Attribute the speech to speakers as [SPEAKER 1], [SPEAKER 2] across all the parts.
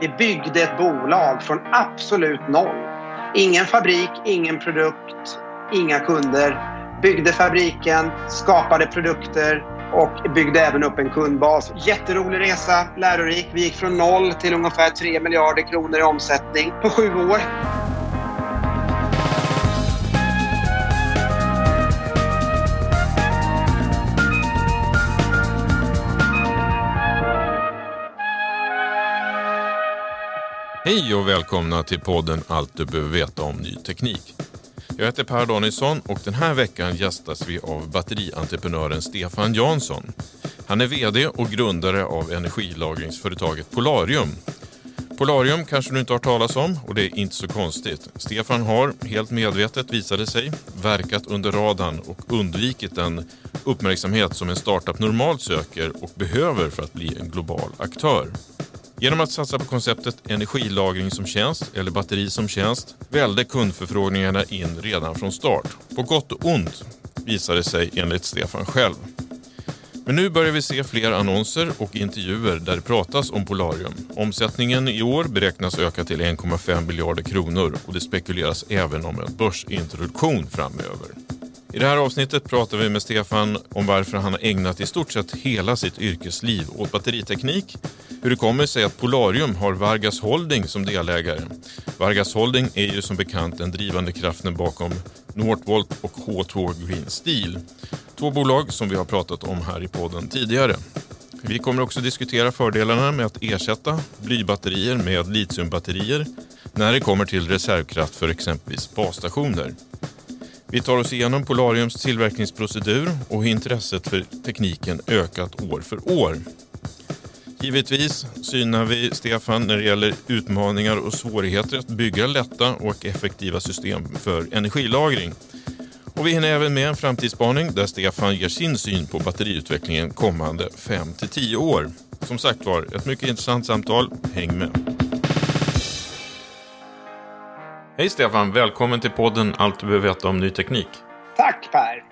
[SPEAKER 1] Vi byggde ett bolag från absolut noll. Ingen fabrik, ingen produkt, inga kunder. Byggde fabriken, skapade produkter och byggde även upp en kundbas. Jätterolig resa, lärorik. Vi gick från noll till ungefär 3 miljarder kronor i omsättning på sju år.
[SPEAKER 2] Hej och välkomna till podden Allt du behöver veta om ny teknik. Jag heter Per Danielsson och den här veckan gästas vi av batterientreprenören Stefan Jansson. Han är VD och grundare av energilagringsföretaget Polarium. Polarium kanske du inte har talas om och det är inte så konstigt. Stefan har, helt medvetet visade sig, verkat under radarn och undvikit den uppmärksamhet som en startup normalt söker och behöver för att bli en global aktör. Genom att satsa på konceptet energilagring som tjänst eller batteri som tjänst välde kundförfrågningarna in redan från start. På gott och ont visade det sig enligt Stefan själv. Men nu börjar vi se fler annonser och intervjuer där det pratas om Polarium. Omsättningen i år beräknas öka till 1,5 miljarder kronor och det spekuleras även om en börsintroduktion framöver. I det här avsnittet pratar vi med Stefan om varför han har ägnat i stort sett hela sitt yrkesliv åt batteriteknik, hur det kommer sig att Polarium har Vargas Holding som delägare. Vargas Holding är ju som bekant den drivande kraften bakom Northvolt och H2 Green Steel. Två bolag som vi har pratat om här i podden tidigare. Vi kommer också diskutera fördelarna med att ersätta blybatterier med litiumbatterier när det kommer till reservkraft för exempelvis basstationer. Vi tar oss igenom Polariums tillverkningsprocedur och hur intresset för tekniken ökat år för år. Givetvis synar vi Stefan när det gäller utmaningar och svårigheter att bygga lätta och effektiva system för energilagring. Och vi hinner även med en framtidsspaning där Stefan ger sin syn på batteriutvecklingen kommande 5 till 10 år. Som sagt var, ett mycket intressant samtal. Häng med! Hej Stefan, välkommen till podden Allt du behöver veta om ny teknik.
[SPEAKER 1] Tack Per!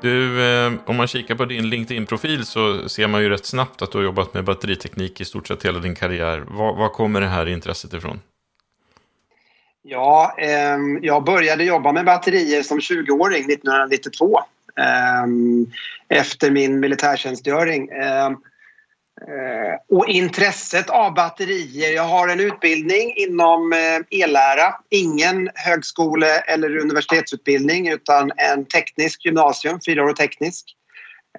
[SPEAKER 2] Du, eh, om man kikar på din LinkedIn-profil så ser man ju rätt snabbt att du har jobbat med batteriteknik i stort sett hela din karriär. Var, var kommer det här intresset ifrån?
[SPEAKER 1] Ja, ehm, jag började jobba med batterier som 20-åring 1992 ehm, efter min militärtjänstgöring. Eh, Eh, och intresset av batterier, jag har en utbildning inom eh, ellära. Ingen högskole eller universitetsutbildning utan en teknisk gymnasium, fyraårig teknisk.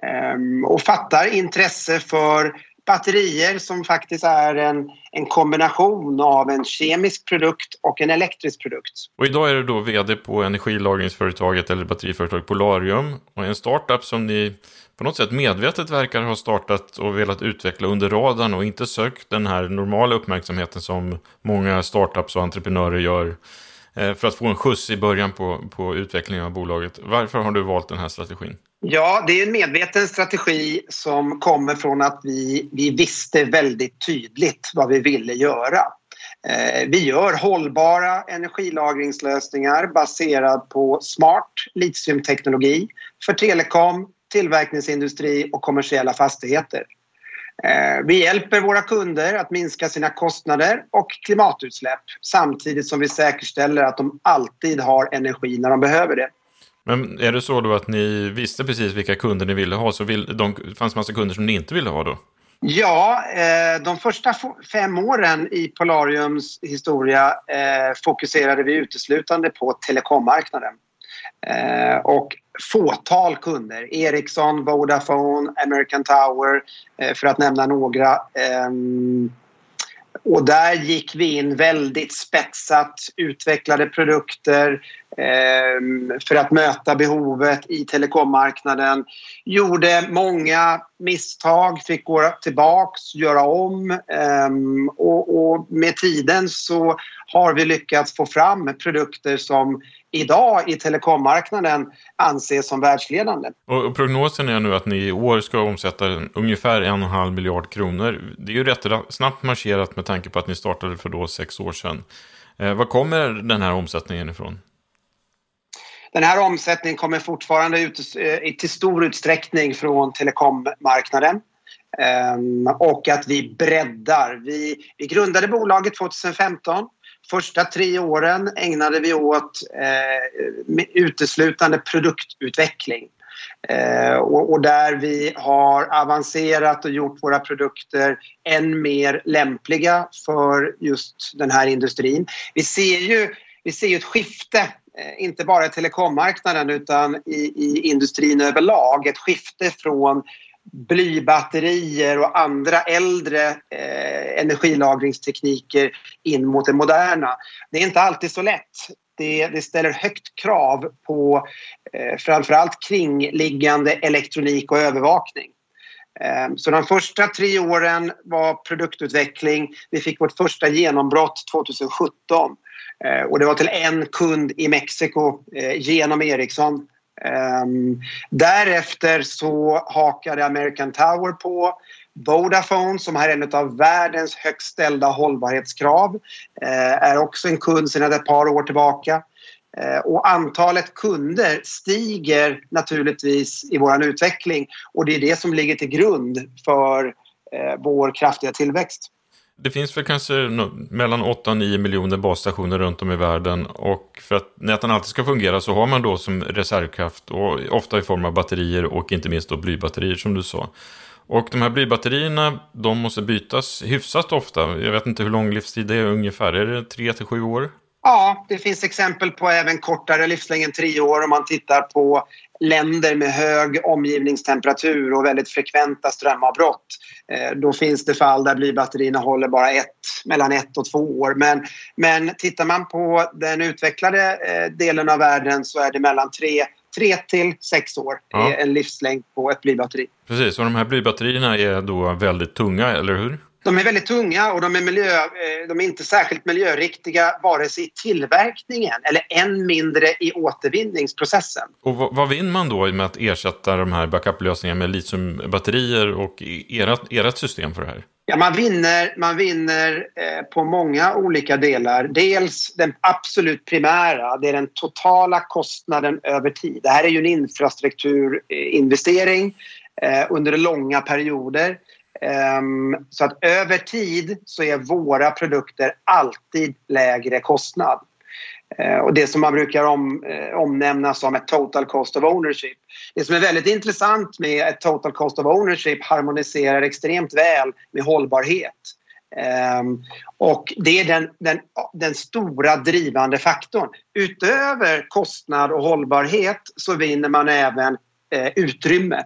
[SPEAKER 1] Ehm, och fattar intresse för batterier som faktiskt är en, en kombination av en kemisk produkt och en elektrisk produkt.
[SPEAKER 2] Och idag är du då vd på energilagringsföretaget eller batteriföretaget Polarium och en startup som ni på något sätt medvetet verkar ha startat och velat utveckla under radarn och inte sökt den här normala uppmärksamheten som många startups och entreprenörer gör Eh, för att få en skjuts i början på, på utvecklingen av bolaget. Varför har du valt den här strategin?
[SPEAKER 1] Ja, det är en medveten strategi som kommer från att vi, vi visste väldigt tydligt vad vi ville göra. Eh, vi gör hållbara energilagringslösningar baserad på smart litiumteknologi för telekom, tillverkningsindustri och kommersiella fastigheter. Eh, vi hjälper våra kunder att minska sina kostnader och klimatutsläpp samtidigt som vi säkerställer att de alltid har energi när de behöver det.
[SPEAKER 2] Men är det så då att ni visste precis vilka kunder ni ville ha, så vill, de, det fanns massa kunder som ni inte ville ha då?
[SPEAKER 1] Ja, eh, de första fem åren i Polariums historia eh, fokuserade vi uteslutande på telekommarknaden. Och fåtal kunder, Ericsson, Vodafone, American Tower eh, för att nämna några. Ehm, och där gick vi in väldigt spetsat, utvecklade produkter ehm, för att möta behovet i telekommarknaden. Gjorde många misstag, fick gå tillbaks, göra om ehm, och med tiden så har vi lyckats få fram produkter som idag i telekommarknaden anses som världsledande.
[SPEAKER 2] Och prognosen är nu att ni i år ska omsätta ungefär en halv miljard kronor. Det är ju rätt snabbt marscherat med tanke på att ni startade för då sex år sedan. Eh, var kommer den här omsättningen ifrån?
[SPEAKER 1] Den här omsättningen kommer fortfarande ut, eh, till stor utsträckning från telekommarknaden. Um, och att vi breddar. Vi, vi grundade bolaget 2015 Första tre åren ägnade vi åt eh, uteslutande produktutveckling. Eh, och, och, där vi har avancerat och gjort våra produkter än mer lämpliga för just den här industrin. Vi ser ju, vi ser ju ett skifte eh, inte bara i telekommarknaden utan i, i industrin överlag. Ett skifte från blybatterier och andra äldre eh, energilagringstekniker in mot det moderna. Det är inte alltid så lätt. Det, det ställer högt krav på eh, framförallt kringliggande elektronik och övervakning. Eh, så de första tre åren var produktutveckling. Vi fick vårt första genombrott 2017 eh, och det var till en kund i Mexiko eh, genom Ericsson Um, därefter så hakade American Tower på. Vodafone som har en av världens högst ställda hållbarhetskrav uh, är också en kund sedan ett par år tillbaka. Uh, och antalet kunder stiger naturligtvis i vår utveckling och det är det som ligger till grund för uh, vår kraftiga tillväxt.
[SPEAKER 2] Det finns väl kanske mellan 8 och 9 miljoner basstationer runt om i världen. Och för att näten alltid ska fungera så har man då som reservkraft, och ofta i form av batterier och inte minst då blybatterier som du sa. Och de här blybatterierna, de måste bytas hyfsat ofta. Jag vet inte hur lång livstid det är ungefär. Är det 3 till 7 år?
[SPEAKER 1] Ja, det finns exempel på även kortare livslängd än 3 år om man tittar på länder med hög omgivningstemperatur och väldigt frekventa strömavbrott. Eh, då finns det fall där blybatterierna håller bara ett, mellan ett och två år. Men, men tittar man på den utvecklade eh, delen av världen så är det mellan tre, tre till sex år ja. en livslängd på ett blybatteri.
[SPEAKER 2] Precis, och de här blybatterierna är då väldigt tunga, eller hur?
[SPEAKER 1] De är väldigt tunga och de är, miljö, eh, de är inte särskilt miljöriktiga vare sig i tillverkningen eller än mindre i återvinningsprocessen.
[SPEAKER 2] Och vad, vad vinner man då med att ersätta de här backup-lösningarna med litiumbatterier och ert, ert system för det här?
[SPEAKER 1] Ja, man vinner, man vinner eh, på många olika delar. Dels den absolut primära, det är den totala kostnaden över tid. Det här är ju en infrastrukturinvestering eh, under långa perioder. Ehm, så att över tid så är våra produkter alltid lägre kostnad. Eh, och det som man brukar om, eh, omnämna som ett total cost of ownership. Det som är väldigt intressant med ett total cost of ownership harmoniserar extremt väl med hållbarhet. Um, och det är den, den, den, stora drivande faktorn. Utöver kostnad och hållbarhet så vinner man även eh, utrymme.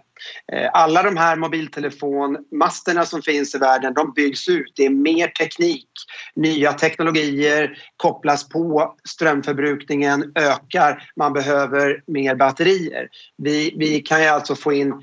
[SPEAKER 1] Eh, alla de här mobiltelefonmasterna som finns i världen de byggs ut. Det är mer teknik. Nya teknologier kopplas på. Strömförbrukningen ökar. Man behöver mer batterier. Vi, vi kan ju alltså få in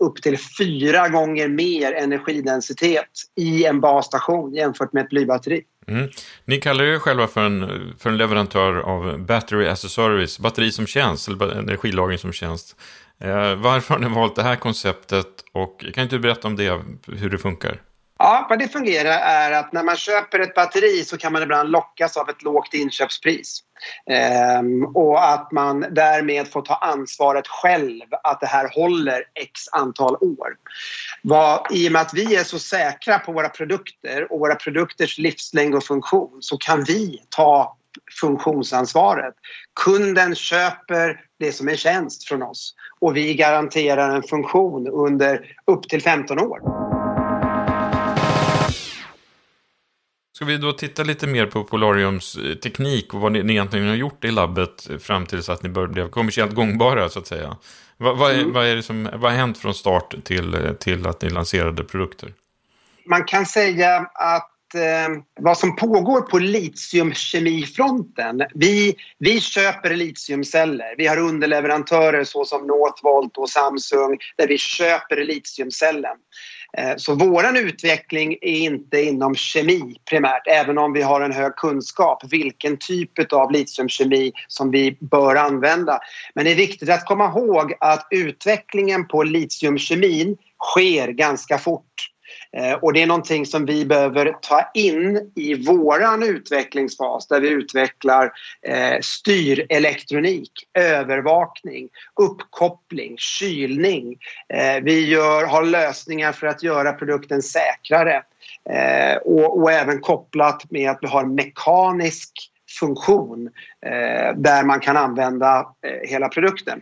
[SPEAKER 1] upp till fyra gånger mer energidensitet i en basstation jämfört med ett blybatteri.
[SPEAKER 2] Mm. Ni kallar er själva för en, för en leverantör av Battery as a Service, batteri som tjänst, eller energilagring som tjänst. Eh, varför har ni valt det här konceptet och kan inte du berätta om det, hur det funkar?
[SPEAKER 1] Ja, vad det fungerar är att när man köper ett batteri så kan man ibland lockas av ett lågt inköpspris. Ehm, och att man därmed får ta ansvaret själv att det här håller x antal år. Vad, I och med att vi är så säkra på våra produkter och våra produkters livslängd och funktion så kan vi ta funktionsansvaret. Kunden köper det som är tjänst från oss och vi garanterar en funktion under upp till 15 år.
[SPEAKER 2] Ska vi då titta lite mer på Polariums eh, teknik och vad ni egentligen har gjort i labbet fram tills att ni blev kommersiellt gångbara så att säga. Vad, vad, är, mm. vad, är det som, vad har hänt från start till, till att ni lanserade produkter?
[SPEAKER 1] Man kan säga att eh, vad som pågår på litiumkemifronten. Vi, vi köper litiumceller. Vi har underleverantörer såsom Northvolt och Samsung där vi köper litiumcellen. Eh, så våran utveckling är inte inom kemi primärt, även om vi har en hög kunskap vilken typ av litiumkemi som vi bör använda. Men det är viktigt att komma ihåg att utvecklingen på litiumkemin sker ganska fort. Eh, och det är någonting som vi behöver ta in i våran utvecklingsfas där vi utvecklar eh, styrelektronik, övervakning, uppkoppling, kylning. Eh, vi gör, har lösningar för att göra produkten säkrare eh, och, och även kopplat med att vi har mekanisk funktion eh, där man kan använda hela produkten.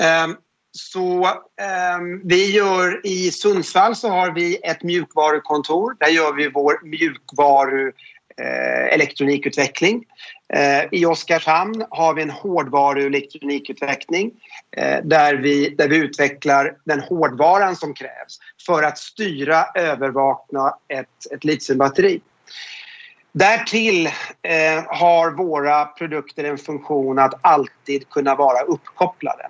[SPEAKER 1] Ehm, så eh, vi gör i Sundsvall så har vi ett mjukvarukontor. Där gör vi vår mjukvaru eh, elektronikutveckling. Eh, I Oskarshamn har vi en hårdvaru elektronikutveckling eh, där, vi, där vi utvecklar den hårdvaran som krävs för att styra, övervakna ett, ett litiumbatteri. Därtill eh, har våra produkter en funktion att alltid kunna vara uppkopplade.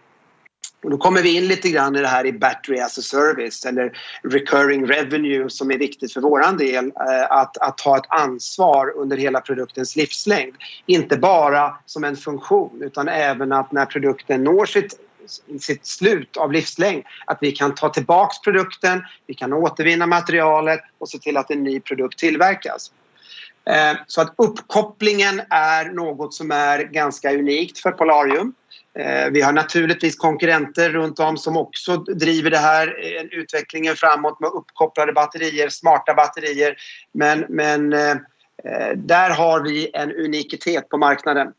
[SPEAKER 1] Och då kommer vi in lite grann i det här i Battery as a Service eller recurring revenue som är viktigt för våran del eh, att, att ta ett ansvar under hela produktens livslängd. Inte bara som en funktion utan även att när produkten når sitt sitt slut av livslängd att vi kan ta tillbaks produkten, vi kan återvinna materialet och se till att en ny produkt tillverkas. Eh, så att uppkopplingen är något som är ganska unikt för Polarium. Eh, vi har naturligtvis konkurrenter runt om som också driver det här, eh, utvecklingen framåt med uppkopplade batterier, smarta batterier. Men, men eh, där har vi en unikitet på marknaden.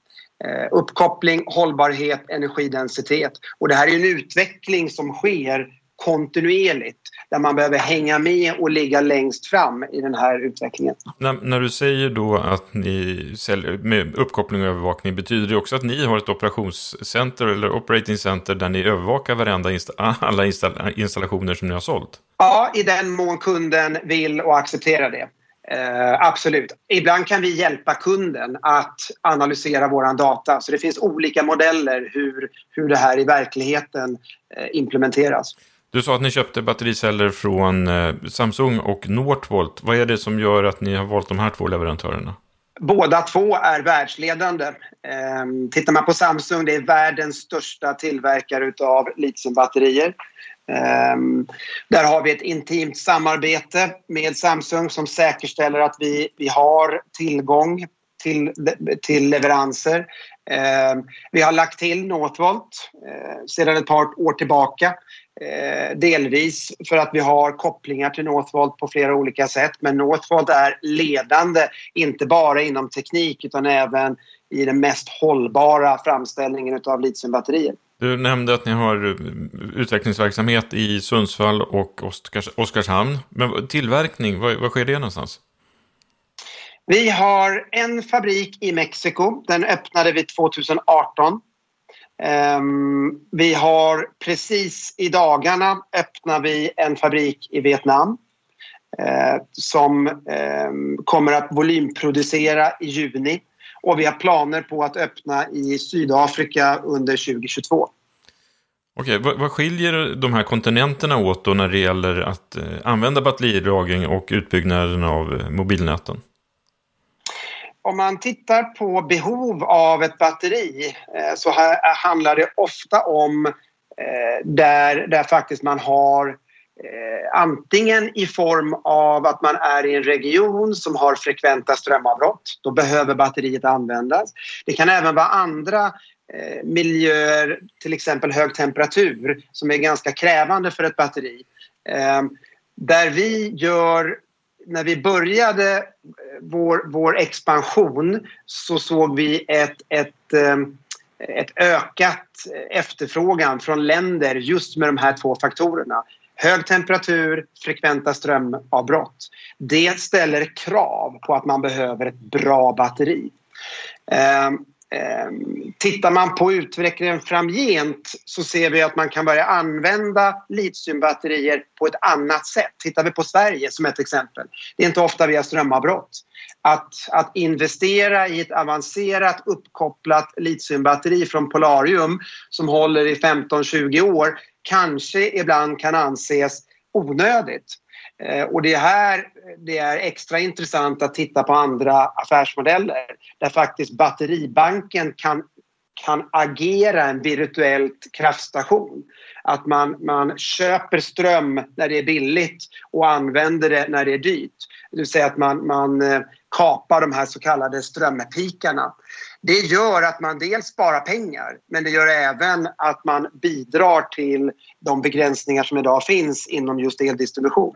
[SPEAKER 1] Uppkoppling, hållbarhet, energidensitet. Och det här är en utveckling som sker kontinuerligt där man behöver hänga med och ligga längst fram i den här utvecklingen.
[SPEAKER 2] När, när du säger då att ni säljer med uppkoppling och övervakning, betyder det också att ni har ett operationscenter eller operating center där ni övervakar varenda insta alla install installationer som ni har sålt?
[SPEAKER 1] Ja, i den mån kunden vill och accepterar det. Eh, absolut. Ibland kan vi hjälpa kunden att analysera vår data. Så det finns olika modeller hur, hur det här i verkligheten eh, implementeras.
[SPEAKER 2] Du sa att ni köpte battericeller från eh, Samsung och Northvolt. Vad är det som gör att ni har valt de här två leverantörerna?
[SPEAKER 1] Båda två är världsledande. Ehm, tittar man på Samsung, det är världens största tillverkare av litiumbatterier. Ehm, där har vi ett intimt samarbete med Samsung som säkerställer att vi, vi har tillgång till, till leveranser. Ehm, vi har lagt till Northvolt eh, sedan ett par år tillbaka Eh, delvis för att vi har kopplingar till Northvolt på flera olika sätt. Men Northvolt är ledande, inte bara inom teknik utan även i den mest hållbara framställningen av litiumbatterier.
[SPEAKER 2] Du nämnde att ni har eh, utvecklingsverksamhet i Sundsvall och Oskars Oskarshamn. Men tillverkning, var, var sker det någonstans?
[SPEAKER 1] Vi har en fabrik i Mexiko. Den öppnade vi 2018. Ehm, vi har precis i dagarna öppnar vi en fabrik i Vietnam eh, som ehm, kommer att volymproducera i juni och vi har planer på att öppna i Sydafrika under 2022.
[SPEAKER 2] Okej, vad, vad skiljer de här kontinenterna åt då när det gäller att eh, använda batterilagring och utbyggnaden av eh, mobilnäten?
[SPEAKER 1] Om man tittar på behov av ett batteri eh, så här, eh, handlar det ofta om eh, där, där faktiskt man har antingen i form av att man är i en region som har frekventa strömavbrott. Då behöver batteriet användas. Det kan även vara andra miljöer, till exempel hög temperatur som är ganska krävande för ett batteri. Där vi gör när vi började eh, vår, vår expansion så såg vi ett, ett, eh, ett ökat efterfrågan från länder just med de här två faktorerna. Hög temperatur, frekventa strömavbrott. Det ställer krav på att man behöver ett bra batteri. Ehm, Ehm, tittar man på utvecklingen framgent så ser vi att man kan börja använda litiumbatterier på ett annat sätt. Tittar vi på Sverige som ett exempel. Det är inte ofta vi har strömavbrott. Att, att investera i ett avancerat uppkopplat litiumbatteri från Polarium som håller i 15-20 år kanske ibland kan anses onödigt. Eh, och det är här det är extra intressant att titta på andra affärsmodeller där faktiskt batteribanken kan, kan agera en virtuellt kraftstation. Att man, man köper ström när det är billigt och använder det när det är dyrt. Det vill säga att man, man eh, kapar de här så kallade strömpikarna. Det gör att man dels sparar pengar men det gör även att man bidrar till de begränsningar som idag finns inom just eldistribution.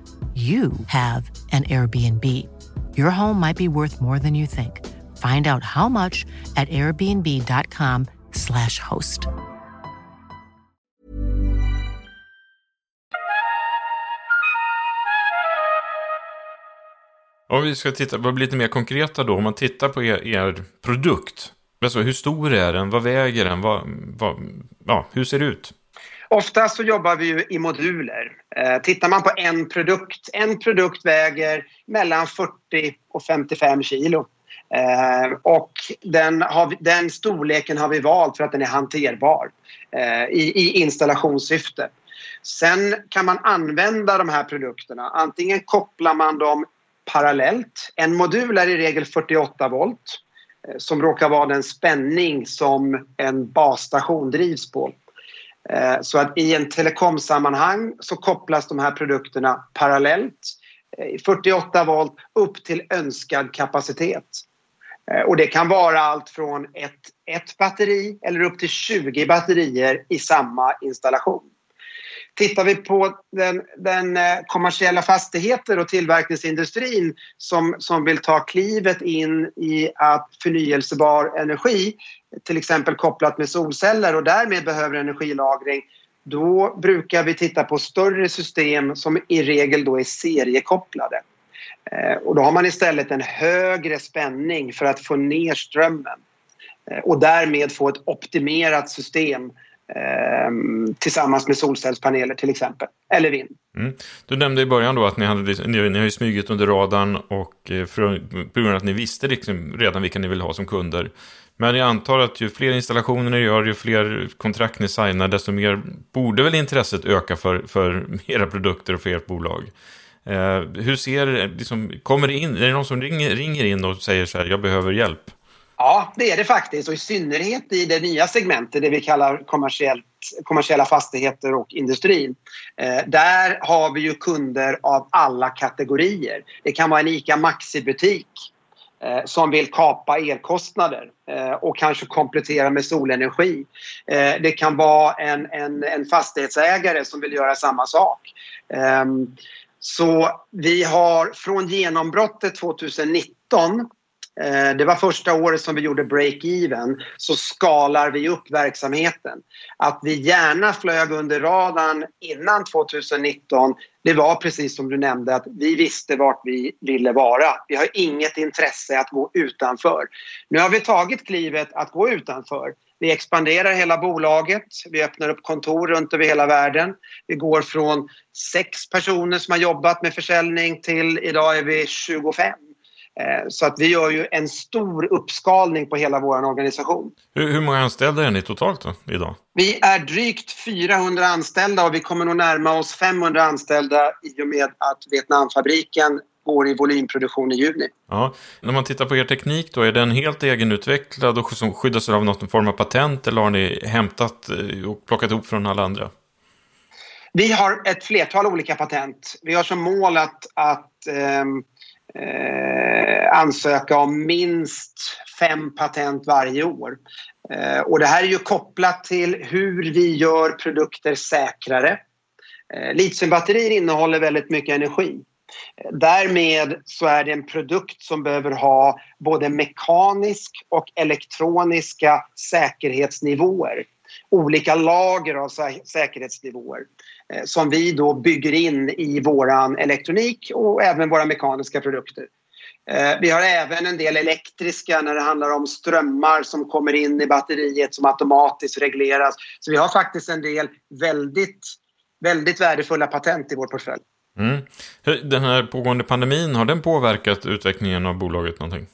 [SPEAKER 3] you have an Airbnb. Your home might be worth more than you think. Find out how much at airbnb.com/slash host.
[SPEAKER 2] Om vi ska titta, vara lite mer konkreta då, om man tittar på er, er produkt. Alltså, hur stor är den? Vad väger den? Vad, vad, ja, hur ser det ut?
[SPEAKER 1] Oftast så jobbar vi ju i moduler. Eh, tittar man på en produkt, en produkt väger mellan 40 och 55 kilo. Eh, och den, har, den storleken har vi valt för att den är hanterbar eh, i, i installationssyfte. Sen kan man använda de här produkterna. Antingen kopplar man dem parallellt. En modul är i regel 48 volt eh, som råkar vara den spänning som en basstation drivs på. Eh, så att i en telekomsammanhang så kopplas de här produkterna parallellt eh, 48 volt upp till önskad kapacitet. Eh, och det kan vara allt från ett, ett batteri eller upp till 20 batterier i samma installation. Tittar vi på den, den kommersiella fastigheter och tillverkningsindustrin som, som vill ta klivet in i att förnyelsebar energi, till exempel kopplat med solceller och därmed behöver energilagring, då brukar vi titta på större system som i regel då är seriekopplade. Eh, och då har man istället en högre spänning för att få ner strömmen eh, och därmed få ett optimerat system Ehm, tillsammans med solcellspaneler till exempel, eller vind.
[SPEAKER 2] Mm. Du nämnde i början då att ni, hade, ni, ni har smugit under radarn och eh, för, på grund av att ni visste liksom redan vilka ni vill ha som kunder. Men jag antar att ju fler installationer ni gör, ju fler kontrakt ni signar, desto mer borde väl intresset öka för, för era produkter och för ert bolag. Eh, hur ser, eh, liksom, kommer det in, är det någon som ringer, ringer in och säger så här, jag behöver hjälp?
[SPEAKER 1] Ja, det är det faktiskt och i synnerhet i det nya segmentet, det vi kallar kommersiella fastigheter och industrin. Eh, där har vi ju kunder av alla kategorier. Det kan vara en ICA Maxi-butik eh, som vill kapa elkostnader eh, och kanske komplettera med solenergi. Eh, det kan vara en, en, en fastighetsägare som vill göra samma sak. Ehm, så vi har från genombrottet 2019 Eh, det var första året som vi gjorde break-even. Så skalar vi upp verksamheten. Att vi gärna flög under radarn innan 2019 det var precis som du nämnde att vi visste vart vi ville vara. Vi har inget intresse att gå utanför. Nu har vi tagit klivet att gå utanför. Vi expanderar hela bolaget. Vi öppnar upp kontor runt över hela världen. Vi går från sex personer som har jobbat med försäljning till idag är vi 25. Eh, så att vi gör ju en stor uppskalning på hela vår organisation.
[SPEAKER 2] Hur, hur många anställda är ni totalt då, idag?
[SPEAKER 1] Vi är drygt 400 anställda och vi kommer nog närma oss 500 anställda i och med att Vietnamfabriken går i volymproduktion i juni.
[SPEAKER 2] Ja. När man tittar på er teknik då, är den helt egenutvecklad och som skyddas av någon form av patent eller har ni hämtat eh, och plockat ihop från alla andra?
[SPEAKER 1] Vi har ett flertal olika patent. Vi har som mål att, att um, eh, ansöka om minst fem patent varje år. Eh, och det här är ju kopplat till hur vi gör produkter säkrare. Eh, litiumbatterier innehåller väldigt mycket energi. Eh, därmed så är det en produkt som behöver ha både mekanisk och elektroniska säkerhetsnivåer. Olika lager av säkerhetsnivåer. Eh, som vi då bygger in i våran elektronik och även våra mekaniska produkter. Eh, vi har även en del elektriska när det handlar om strömmar som kommer in i batteriet som automatiskt regleras. Så vi har faktiskt en del väldigt, väldigt värdefulla patent i vår portfölj.
[SPEAKER 2] Mm. Den här pågående pandemin, har den påverkat utvecklingen av bolaget någonting?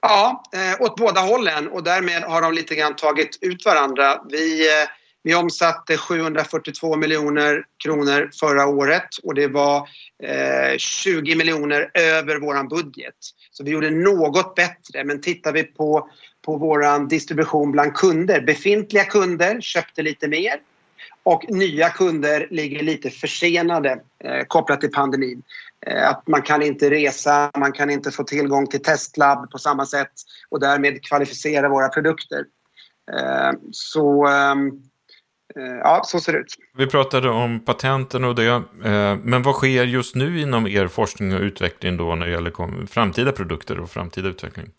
[SPEAKER 1] Ja, eh, åt båda hållen och därmed har de lite grann tagit ut varandra. Vi eh, vi omsatte 742 miljoner kronor förra året och det var eh, 20 miljoner över vår budget. Så vi gjorde något bättre men tittar vi på, på vår distribution bland kunder, befintliga kunder köpte lite mer och nya kunder ligger lite försenade eh, kopplat till pandemin. Eh, att man kan inte resa, man kan inte få tillgång till testlabb på samma sätt och därmed kvalificera våra produkter. Eh, så ehm, Eh, ja, så ser det ut.
[SPEAKER 2] Vi pratade om patenten och det. Men vad sker just nu inom er forskning och utveckling då när det gäller framtida produkter och framtida utveckling?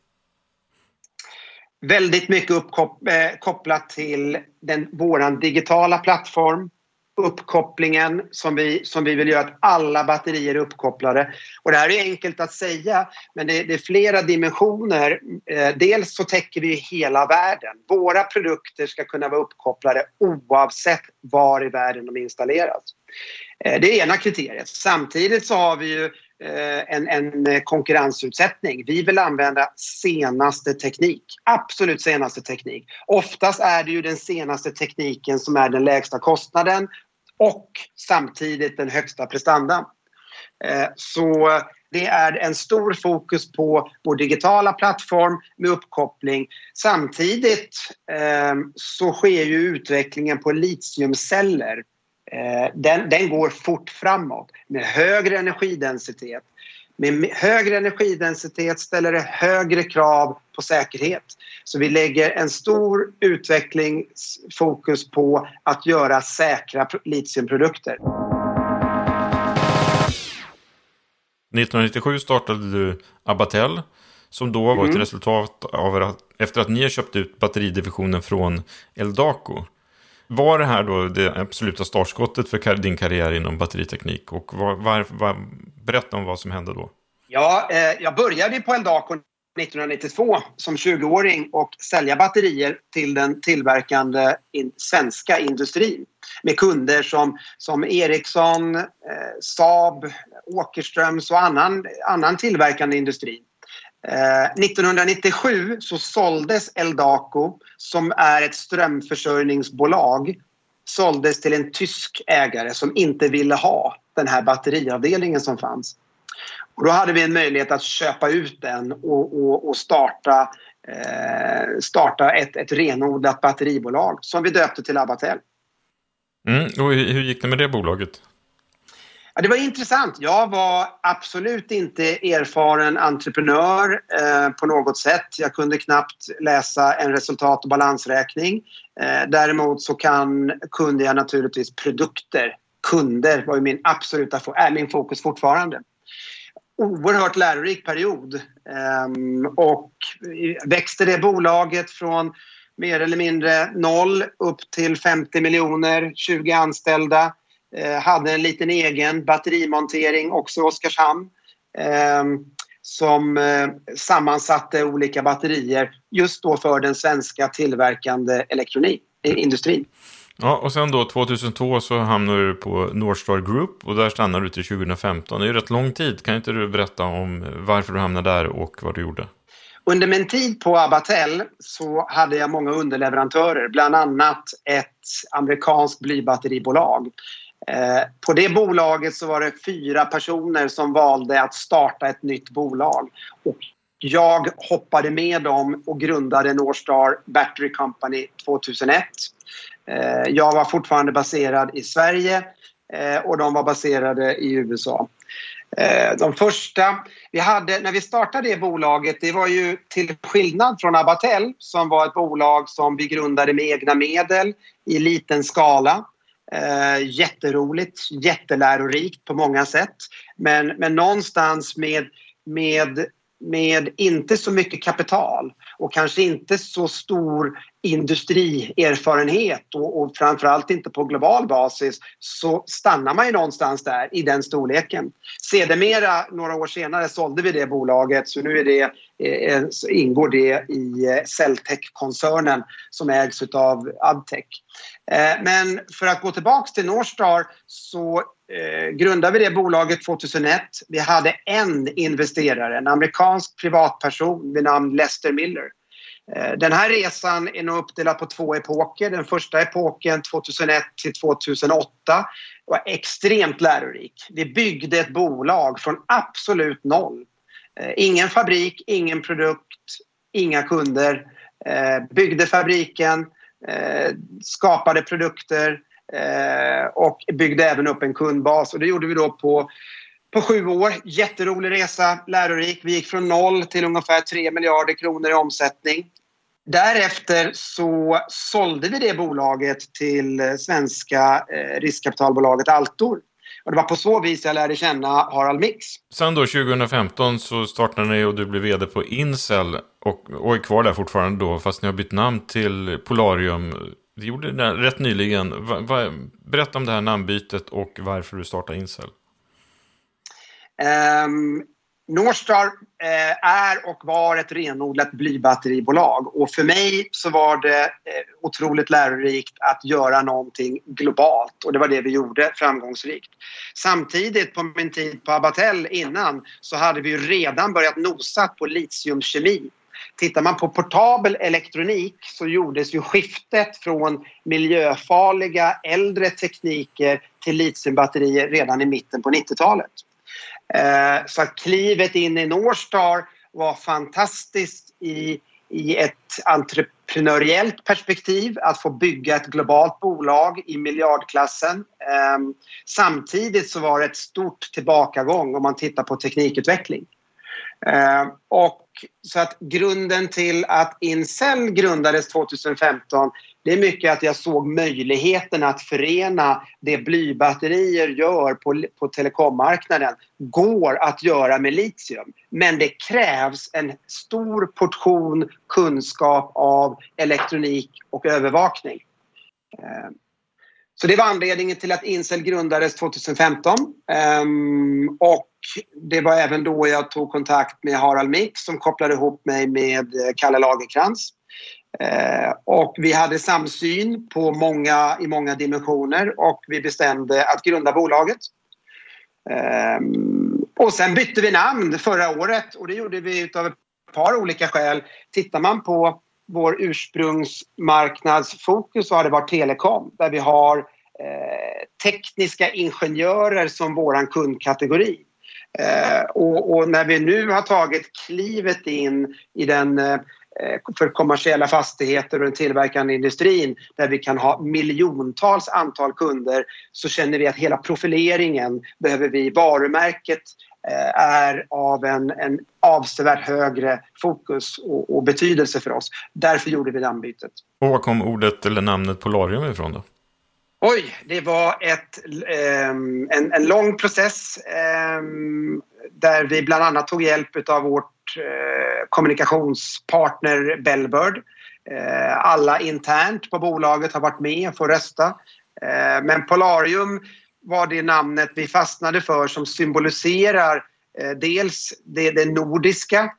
[SPEAKER 1] Väldigt mycket uppkopplat till den, våran digitala plattform uppkopplingen som vi, som vi vill göra att alla batterier är uppkopplade. Och det här är enkelt att säga men det, det är flera dimensioner. Eh, dels så täcker vi hela världen. Våra produkter ska kunna vara uppkopplade oavsett var i världen de installeras. Eh, det är ena kriteriet. Samtidigt så har vi ju eh, en, en konkurrensutsättning. Vi vill använda senaste teknik. Absolut senaste teknik. Oftast är det ju den senaste tekniken som är den lägsta kostnaden och samtidigt den högsta prestandan. Eh, så det är en stor fokus på vår digitala plattform med uppkoppling. Samtidigt eh, så sker ju utvecklingen på litiumceller. Eh, den, den går fort framåt med högre energidensitet. Med högre energidensitet ställer det högre krav på säkerhet. Så vi lägger en stor utvecklingsfokus på att göra säkra litiumprodukter.
[SPEAKER 2] 1997 startade du Abatel som då var ett mm. resultat av att, efter att ni har köpt ut batteridivisionen från Eldaco. Var det här då det absoluta startskottet för din karriär inom batteriteknik? Och var, var, var, berätta om vad som hände då.
[SPEAKER 1] Ja, eh, jag började på Eldaco 1992 som 20-åring och sälja batterier till den tillverkande in, svenska industrin med kunder som, som Ericsson, eh, Saab, Åkerströms och annan, annan tillverkande industri. Eh, 1997 så såldes Eldaco, som är ett strömförsörjningsbolag, såldes till en tysk ägare som inte ville ha den här batteriavdelningen som fanns. Och då hade vi en möjlighet att köpa ut den och, och, och starta, eh, starta ett, ett renodlat batteribolag som vi döpte till Abatel.
[SPEAKER 2] Mm, och hur gick det med det bolaget?
[SPEAKER 1] Ja, det var intressant. Jag var absolut inte erfaren entreprenör eh, på något sätt. Jag kunde knappt läsa en resultat och balansräkning. Eh, däremot så kan, kunde jag naturligtvis produkter. Kunder var ju min absoluta är äh, min fokus fortfarande oerhört lärorik period. Eh, och växte det bolaget från mer eller mindre noll upp till 50 miljoner, 20 anställda. Eh, hade en liten egen batterimontering också i Oskarshamn ehm, som eh, sammansatte olika batterier just då för den svenska tillverkande elektronikindustrin.
[SPEAKER 2] Ja, och sen då 2002 så hamnade du på Northstar Group och där stannade du till 2015. Det är ju rätt lång tid. Kan inte du berätta om varför du hamnade där och vad du gjorde?
[SPEAKER 1] Under min tid på Abatel så hade jag många underleverantörer, bland annat ett amerikanskt blybatteribolag. Eh, på det bolaget så var det fyra personer som valde att starta ett nytt bolag. Och jag hoppade med dem och grundade Northstar Battery Company 2001. Eh, jag var fortfarande baserad i Sverige eh, och de var baserade i USA. De första vi hade när vi startade det bolaget, det var ju till skillnad från Abatel som var ett bolag som vi grundade med egna medel i liten skala. Eh, jätteroligt, jättelärorikt på många sätt. Men, men någonstans med, med med inte så mycket kapital och kanske inte så stor industrierfarenhet och, och framförallt inte på global basis så stannar man ju någonstans där i den storleken. Sedermera, några år senare, sålde vi det bolaget så nu är det, eh, ingår det i eh, Celltech-koncernen som ägs av Adtech. Eh, men för att gå tillbaks till Northstar så eh, grundade vi det bolaget 2001. Vi hade en investerare, en amerikansk privatperson vid namn Lester Miller. Eh, den här resan är nog uppdelad på två epoker. Den första epoken 2001 till 2008 var extremt lärorik. Vi byggde ett bolag från absolut noll. Eh, ingen fabrik, ingen produkt, inga kunder. Eh, byggde fabriken, eh, skapade produkter Eh, och byggde även upp en kundbas. Och det gjorde vi då på på sju år. Jätterolig resa, lärorik. Vi gick från noll till ungefär 3 miljarder kronor i omsättning. Därefter så sålde vi det bolaget till eh, svenska eh, riskkapitalbolaget Altor. Och det var på så vis jag lärde känna Harald Mix.
[SPEAKER 2] Sen då 2015 så startade ni och du blev vd på Incel och, och är kvar där fortfarande då fast ni har bytt namn till Polarium. Det gjorde det rätt nyligen. Va, va, berätta om det här namnbytet och varför du startade Incel.
[SPEAKER 1] Um, Northstar eh, är och var ett renodlat blybatteribolag och för mig så var det eh, otroligt lärorikt att göra någonting globalt och det var det vi gjorde framgångsrikt. Samtidigt på min tid på Abatell innan så hade vi redan börjat nosa på litiumkemi Tittar man på portabel elektronik så gjordes ju skiftet från miljöfarliga äldre tekniker till litiumbatterier redan i mitten på 90-talet. Eh, så att klivet in i Northstar var fantastiskt i, i ett entreprenöriellt perspektiv att få bygga ett globalt bolag i miljardklassen. Eh, samtidigt så var det ett stort tillbakagång om man tittar på teknikutveckling. Eh, och så att grunden till att Incel grundades 2015 det är mycket att jag såg möjligheten att förena det blybatterier gör på, på telekommarknaden går att göra med litium. Men det krävs en stor portion kunskap av elektronik och övervakning. Eh, så det var anledningen till att Incel grundades 2015. Ehm, och det var även då jag tog kontakt med Harald Mix som kopplade ihop mig med eh, Kalle Lagerkrans. Eh, och vi hade samsyn på många, i många dimensioner och vi bestämde att grunda bolaget. Eh, och sen bytte vi namn förra året och det gjorde vi av ett par olika skäl. Tittar man på vår ursprungsmarknadsfokus så har det varit telekom där vi har eh, tekniska ingenjörer som våran kundkategori. Eh, och, och, när vi nu har tagit klivet in i den eh, för kommersiella fastigheter och den tillverkande industrin där vi kan ha miljontals antal kunder så känner vi att hela profileringen behöver vi, varumärket eh, är av en, en avsevärt högre fokus och, och, betydelse för oss. Därför gjorde vi namnbytet.
[SPEAKER 2] Och var kom ordet eller namnet Polarium ifrån då?
[SPEAKER 1] Oj, det var ett, um, en, en lång process um, där vi bland annat tog hjälp av vårt uh, kommunikationspartner Bellbird. Uh, alla internt på bolaget har varit med och får rösta. Uh, men Polarium var det namnet vi fastnade för som symboliserar dels det, det nordiska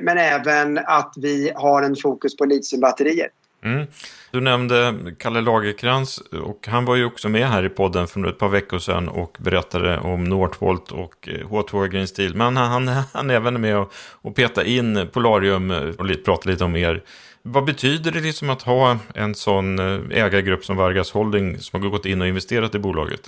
[SPEAKER 1] men även att vi har en fokus på litiumbatterier.
[SPEAKER 2] Mm. Du nämnde Kalle Lagerkrans och han var ju också med här i podden för ett par veckor sedan och berättade om Northvolt och eh, H2 Green Steel. Men han, han är även med och, och peta in Polarium eh, och prata lite om er. Vad betyder det liksom att ha en sån eh, ägargrupp som Vargas Holding som har gått in och investerat i bolaget?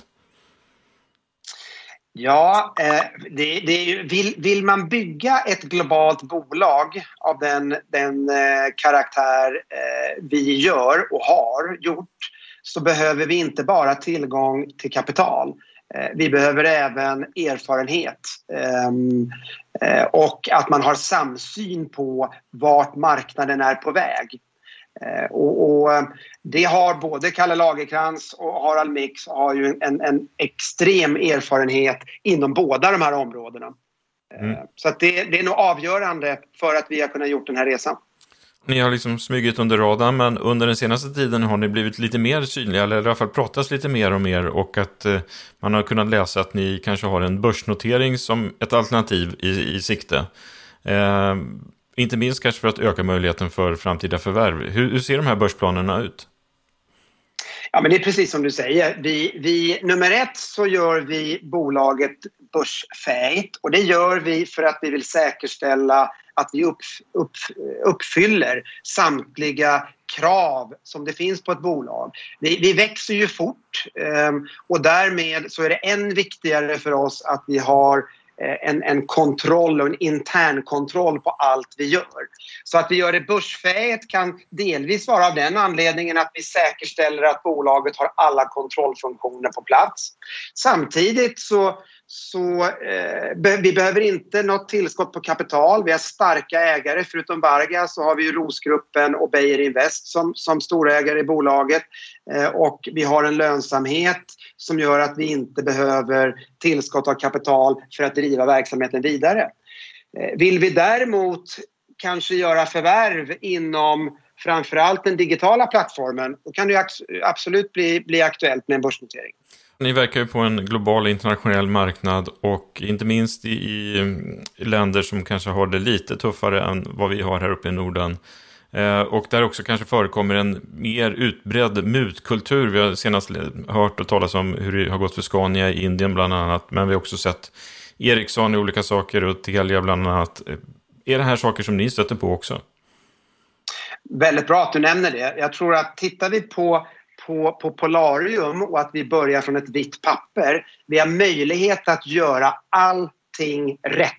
[SPEAKER 1] Ja, eh, det, det, ju, vill, vill, man bygga ett globalt bolag av den, den eh, karaktär eh, vi gör och har gjort så behöver vi inte bara tillgång till kapital. Vi behöver även erfarenhet ehm, och att man har samsyn på vart marknaden är på väg. Eh, och, och, eh, det har både Kalle Lagerkrans och Harald Mix har ju en, en extrem erfarenhet inom båda de här områdena. Eh, mm. Så det, det är nog avgörande för att vi har kunnat gjort den här resan.
[SPEAKER 2] Ni har liksom smugit under radarn, men under den senaste tiden har ni blivit lite mer synliga, eller i alla fall pratas lite mer om er och att eh, man har kunnat läsa att ni kanske har en börsnotering som ett alternativ i, i sikte. Eh, inte minst kanske för att öka möjligheten för framtida förvärv. Hur, hur ser de här börsplanerna ut?
[SPEAKER 1] Ja, men det är precis som du säger. Vi, vi, nummer ett så gör vi bolaget börsfähigt och det gör vi för att vi vill säkerställa att vi upp, upp, uppfyller samtliga krav som det finns på ett bolag. Vi, vi växer ju fort ehm, och därmed så är det än viktigare för oss att vi har Eh, Eh, en, en kontroll och en intern kontroll på allt vi gör. Så att vi gör det börsfähigt kan delvis vara av den anledningen att vi säkerställer att bolaget har alla kontrollfunktioner på plats. Samtidigt så så eh, vi behöver inte något tillskott på kapital. Vi har starka ägare. Förutom Varga så har vi Rosgruppen och Beijer Invest som, som storägare i bolaget. Eh, och vi har en lönsamhet som gör att vi inte behöver tillskott av kapital för att driva verksamheten vidare. Eh, vill vi däremot kanske göra förvärv inom framförallt den digitala plattformen då kan det absolut bli, bli aktuellt med en börsnotering.
[SPEAKER 2] Ni verkar ju på en global internationell marknad och inte minst i, i länder som kanske har det lite tuffare än vad vi har här uppe i Norden. Eh, och där också kanske förekommer en mer utbredd mutkultur. Vi har senast hört och talas om hur det har gått för Scania i Indien bland annat. Men vi har också sett Ericsson i olika saker och Telia bland annat. Eh, är det här saker som ni stöter på också?
[SPEAKER 1] Väldigt bra att du nämner det. Jag tror att tittar vi på på, på Polarium och att vi börjar från ett vitt papper. Vi har möjlighet att göra allting rätt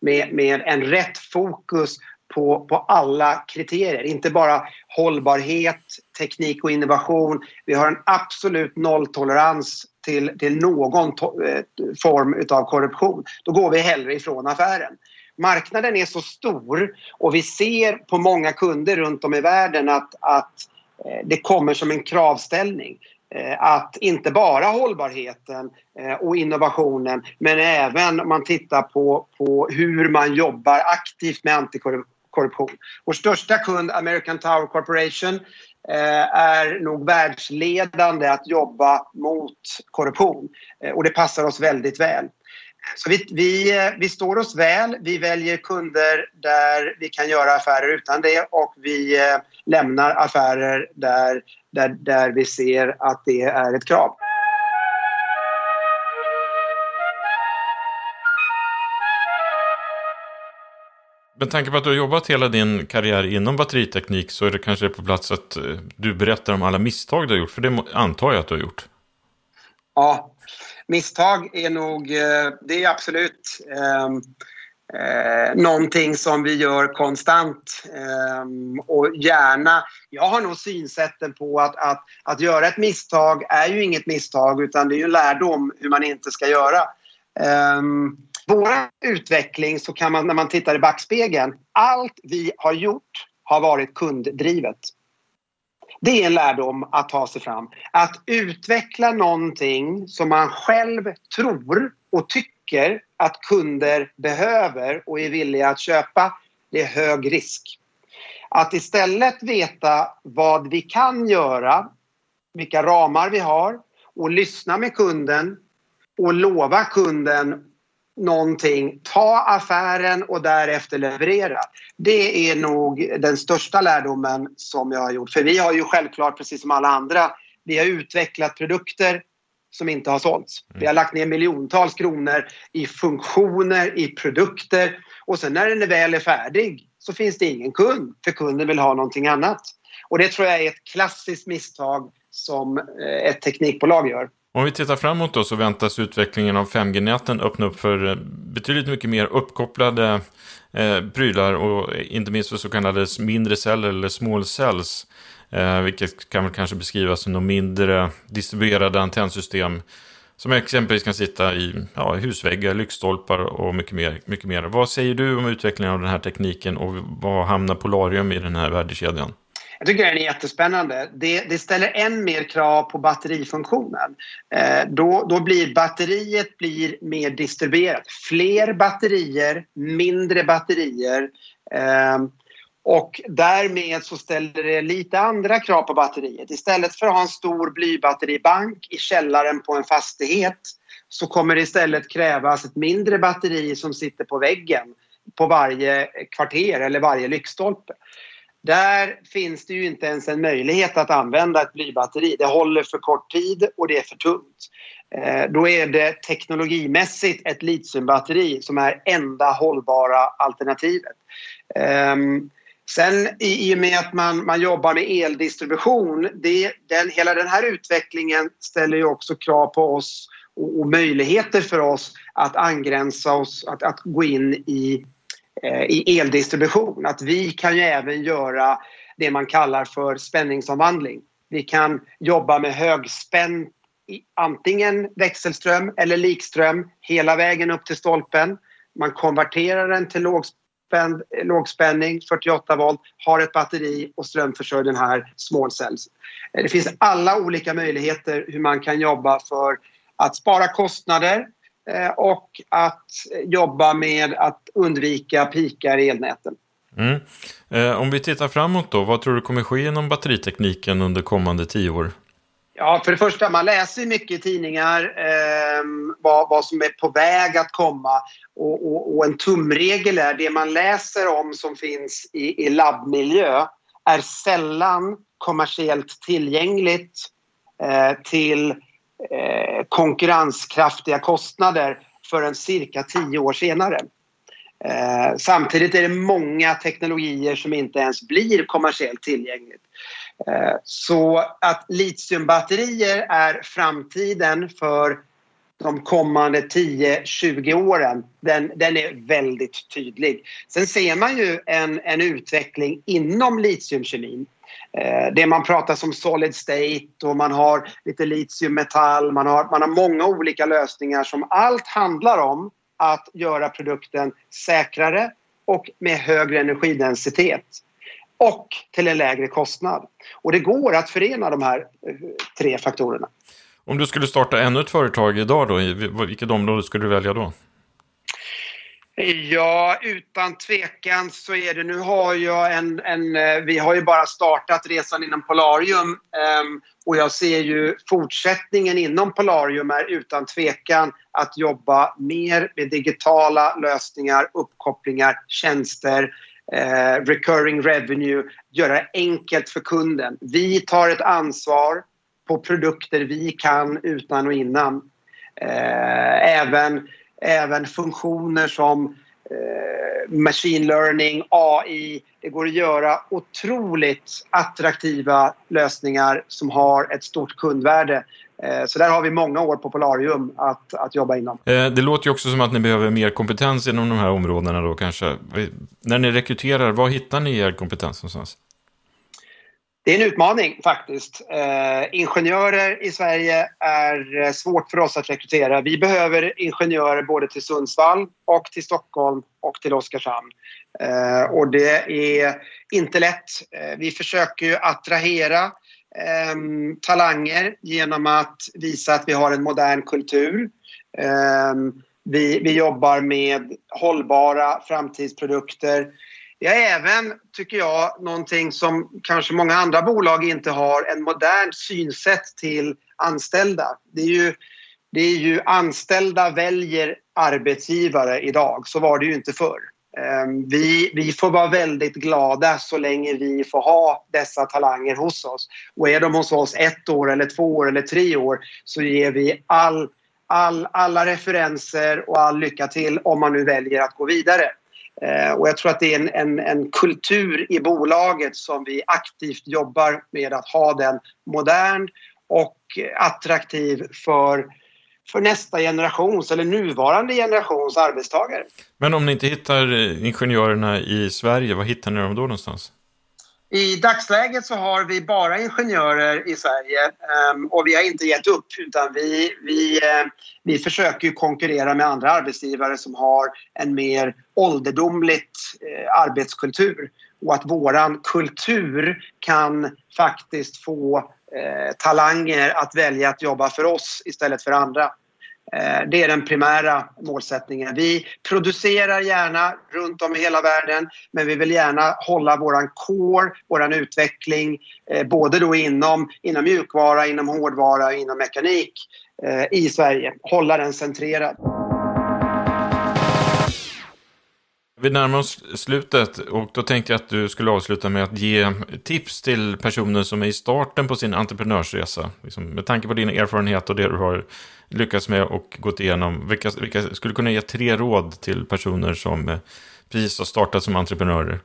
[SPEAKER 1] med, med en rätt fokus på, på alla kriterier. Inte bara hållbarhet, teknik och innovation. Vi har en absolut nolltolerans till, till någon to, eh, form av korruption. Då går vi hellre ifrån affären. Marknaden är så stor och vi ser på många kunder runt om i världen att, att eh, Eh, det kommer som en kravställning. Eh, att inte bara hållbarheten eh, och innovationen men även om man tittar på, på hur man jobbar aktivt med antikorruption. Vår största kund American Tower Corporation är nog världsledande att jobba mot korruption och det passar oss väldigt väl. Så vi, vi, vi står oss väl, vi väljer kunder där vi kan göra affärer utan det och vi eh, lämnar affärer där där, där vi ser att det är ett krav.
[SPEAKER 2] Med tanke på att du har jobbat hela din karriär inom batteriteknik så är det kanske på plats att eh, du berättar om alla misstag du har gjort, för det antar jag att du har gjort.
[SPEAKER 1] Ja, misstag är nog, eh, det är absolut ehm, eh, någonting som vi gör konstant eh, och gärna. Jag har nog synsätten på att, att, att göra ett misstag är ju inget misstag utan det är ju en lärdom hur man inte ska göra. Eh, vår utveckling så kan man när man tittar i backspegeln, allt vi har gjort har varit kunddrivet. Det är en lärdom att ta sig fram. Att utveckla någonting som man själv tror och tycker att kunder behöver och är villiga att köpa, det är hög risk. Att istället veta vad vi kan göra, vilka ramar vi har och lyssna med kunden och lova kunden någonting, ta affären och därefter leverera. Det är nog den största lärdomen som jag har gjort. För vi har ju självklart, precis som alla andra, vi har utvecklat produkter som inte har sålts. Vi har mm. lagt ner miljontals kronor i funktioner, i produkter och sen när den väl är färdig så finns det ingen kund för kunden vill ha någonting annat. Och det tror jag är ett klassiskt misstag som eh, ett teknikbolag gör.
[SPEAKER 2] Om vi tittar framåt då så väntas utvecklingen av 5G-näten öppna upp för eh, betydligt mycket mer uppkopplade eh, prylar och eh, inte minst för så kallade mindre celler eller small cells. Eh, vilket kan väl kanske beskrivas som de mindre distribuerade antennsystem som exempelvis kan sitta i ja, husväggar, lyktstolpar och mycket mer, mycket mer. Vad säger du om utvecklingen av den här tekniken och vad hamnar Polarium i den här värdekedjan?
[SPEAKER 1] Jag tycker den är jättespännande. Det, det ställer än mer krav på batterifunktionen. Eh, då, då blir batteriet blir mer distribuerat. Fler batterier, mindre batterier. Eh, och därmed så ställer det lite andra krav på batteriet. Istället för att ha en stor blybatteribank i källaren på en fastighet så kommer det istället krävas ett mindre batteri som sitter på väggen på varje kvarter eller varje lyktstolpe. Där finns det ju inte ens en möjlighet att använda ett blybatteri. Det håller för kort tid och det är för tungt. Eh, då är det teknologimässigt ett litiumbatteri som är enda hållbara alternativet. Ehm, sen i, och med att man, man jobbar med eldistribution, det, den, hela den här utvecklingen ställer ju också krav på oss och, och möjligheter för oss att angränsa oss, att, att gå in i, Eh, i eldistribution. Att vi kan ju även göra det man kallar för spänningsomvandling. Vi kan jobba med högspänd antingen växelström eller likström hela vägen upp till stolpen. Man konverterar den till lågspänning lågspänning, 48 volt, har ett batteri och strömförsörjer den här small cells. Eh, det finns alla olika möjligheter hur man kan jobba för att spara kostnader och att jobba med att undvika pikar i elnäten.
[SPEAKER 2] Mm. Eh, om vi tittar framåt då, vad tror du kommer ske inom batteritekniken under kommande tio år?
[SPEAKER 1] Ja, för det första, man läser mycket i tidningar eh, vad, vad som är på väg att komma. Och, och, och, en tumregel är det man läser om som finns i, i labbmiljö är sällan kommersiellt tillgängligt eh, till eh, konkurrenskraftiga kostnader förrän cirka tio år senare. Eh, samtidigt är det många teknologier som inte ens blir kommersiellt tillgängligt. Eh, så att litiumbatterier är framtiden för de kommande 10-20 åren, den, den är väldigt tydlig. Sen ser man ju en, en utveckling inom litiumkemin. Eh, det man pratar som solid state och man har lite litiummetall, man har, man har många olika lösningar som allt handlar om att göra produkten säkrare och med högre energidensitet och till en lägre kostnad. Och det går att förena de här eh, tre faktorerna.
[SPEAKER 2] Om du skulle starta ännu ett företag idag då, vilket område skulle du välja då?
[SPEAKER 1] Ja, utan tvekan så är det. Nu har jag en, en eh, vi har ju bara startat resan inom Polarium ehm, och jag ser ju fortsättningen inom Polarium är utan tvekan att jobba mer med digitala lösningar, uppkopplingar, tjänster, eh, recurring revenue, göra det enkelt för kunden. Vi tar ett ansvar på produkter vi kan utan och innan. Eh, även, även funktioner som eh, machine learning, AI. Det går att göra otroligt attraktiva lösningar som har ett stort kundvärde. Eh, så där har vi många år på Polarium att, att jobba inom.
[SPEAKER 2] Eh, det låter ju också som att ni behöver mer kompetens inom de här områdena då kanske. När ni rekryterar, var hittar ni er kompetens någonstans?
[SPEAKER 1] Det är en utmaning faktiskt. Eh, ingenjörer i Sverige är eh, svårt för oss att rekrytera. Vi behöver ingenjörer både till Sundsvall och till Stockholm och till Oskarshamn. Eh, och det är inte lätt. Eh, vi försöker ju attrahera ehm, talanger genom att visa att vi har en modern kultur. Ehm, vi, vi jobbar med hållbara framtidsprodukter vi har även, tycker jag, någonting som kanske många andra bolag inte har, en modern synsätt till anställda. Det är ju, det är ju anställda väljer arbetsgivare idag, så var det ju inte förr. Ehm, vi, vi får vara väldigt glada så länge vi får ha dessa talanger hos oss. Och är de hos oss ett år, eller två år eller tre år så ger vi all, all, alla referenser och all lycka till om man nu väljer att gå vidare. Eh, och jag tror att det är en, en, en, kultur i bolaget som vi aktivt jobbar med att ha den modern och attraktiv för, för nästa generations eller nuvarande generations arbetstagare.
[SPEAKER 2] Men om ni inte hittar eh, ingenjörerna i Sverige, var hittar ni dem då någonstans?
[SPEAKER 1] I dagsläget så har vi bara ingenjörer i Sverige ehm, och vi har inte gett upp utan vi, vi, ehm, vi försöker konkurrera med andra arbetsgivare som har en mer ålderdomligt eh, arbetskultur och att våran kultur kan faktiskt få eh, talanger att välja att jobba för oss istället för andra. Eh, det är den primära målsättningen. Vi producerar gärna runt om i hela världen men vi vill gärna hålla våran core, våran utveckling eh, både då inom, inom mjukvara, inom hårdvara och inom mekanik eh, i Sverige. Hålla den centrerad.
[SPEAKER 2] Vi närmar oss slutet och då tänkte jag att du skulle avsluta med att ge tips till personer som är i starten på sin entreprenörsresa. Liksom med tanke på din erfarenhet och det du har lyckats med och gått igenom. Vilka, vilka skulle kunna ge tre råd till personer som eh, precis har startat som entreprenörer?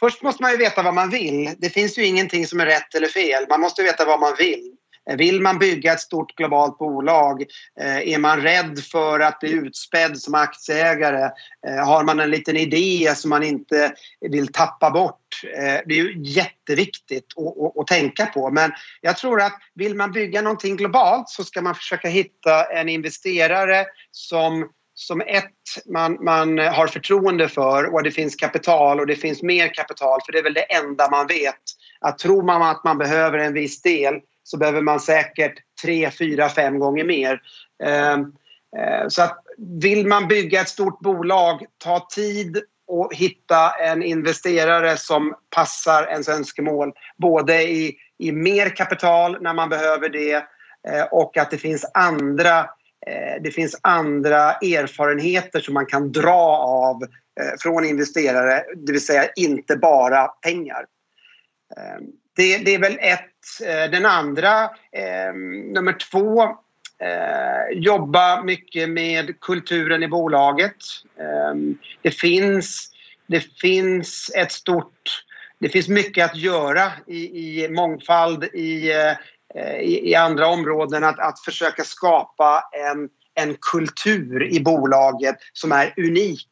[SPEAKER 1] Först måste man ju veta vad man vill. Det finns ju ingenting som är rätt eller fel. Man måste veta vad man vill. Vill man bygga ett stort globalt bolag? Eh, är man rädd för att bli utspädd som aktieägare? Eh, har man en liten idé som man inte vill tappa bort? Eh, det är ju jätteviktigt att, att, tänka på. Men jag tror att vill man bygga någonting globalt så ska man försöka hitta en investerare som som ett, man, man har förtroende för och det finns kapital och det finns mer kapital för det är väl det enda man vet. Att tror man att man behöver en viss del så behöver man säkert tre, fyra, fem gånger mer. Ehm, eh, så att vill man bygga ett stort bolag, ta tid och hitta en investerare som passar ens önskemål. Både i, i mer kapital när man behöver det eh, och att det finns andra eh, det finns andra erfarenheter som man kan dra av från investerare, det vill säga inte bara pengar. Ehm, det, det är väl ett. Eh, den andra, eh, nummer två, eh, jobba mycket med kulturen i bolaget. Eh, det, finns, det finns ett stort... Det finns mycket att göra i, i mångfald i, eh, i, i, andra områden. Att, att försöka skapa en, en kultur i bolaget som är unik.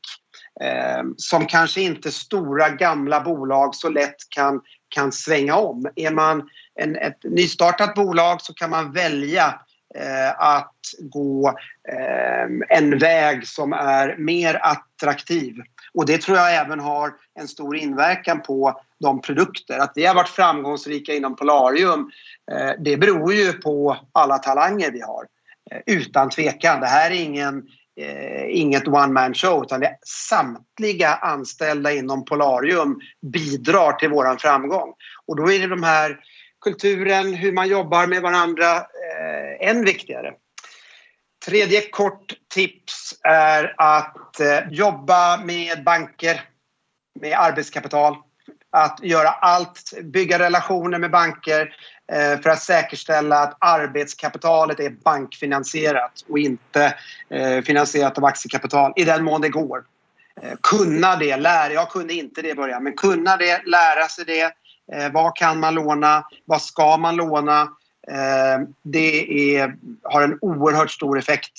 [SPEAKER 1] Eh, som kanske inte stora gamla bolag så lätt kan, kan svänga om. Är man en, ett nystartat bolag så kan man välja eh, att gå eh, en väg som är mer attraktiv. Och det tror jag även har en stor inverkan på de produkter. Att vi har varit framgångsrika inom Polarium eh, det beror ju på alla talanger vi har. Eh, utan tvekan. Det här är ingen eh, inget one man show utan det samtliga anställda inom Polarium bidrar till våran framgång. Och då är det de här kulturen, hur man jobbar med varandra eh, än viktigare. Tredje kort tips är att eh, jobba med banker, med arbetskapital. Att göra allt, bygga relationer med banker Eh, för att säkerställa att arbetskapitalet är bankfinansierat och inte eh, finansierat av aktiekapital i den mån det går. Eh, kunna det, lära, jag kunde inte det i början, men kunna det, lära sig det vad kan man låna? Vad ska man låna? Det är, har en oerhört stor effekt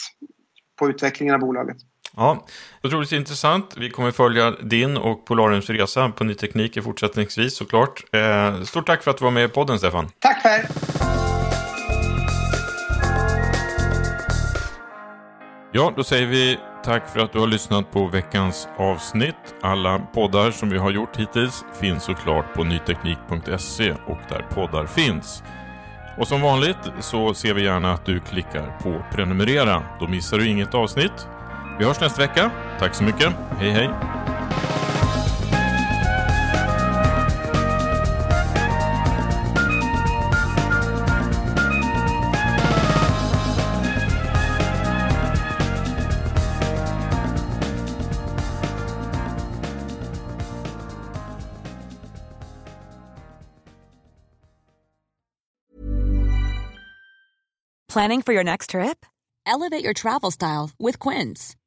[SPEAKER 1] på utvecklingen av bolaget.
[SPEAKER 2] Ja, otroligt intressant. Vi kommer följa din och Polariums resa på ny teknik fortsättningsvis såklart. Eh, stort tack för att du var med i podden Stefan.
[SPEAKER 1] Tack Per.
[SPEAKER 2] Ja, då säger vi tack för att du har lyssnat på veckans avsnitt. Alla poddar som vi har gjort hittills finns såklart på nyteknik.se och där poddar finns. Och som vanligt så ser vi gärna att du klickar på prenumerera. Då missar du inget avsnitt. Vi hörs nästa vecka. Tack så mycket. Hej hej!
[SPEAKER 4] Planning for your next trip? Elevate your travel style with Quince.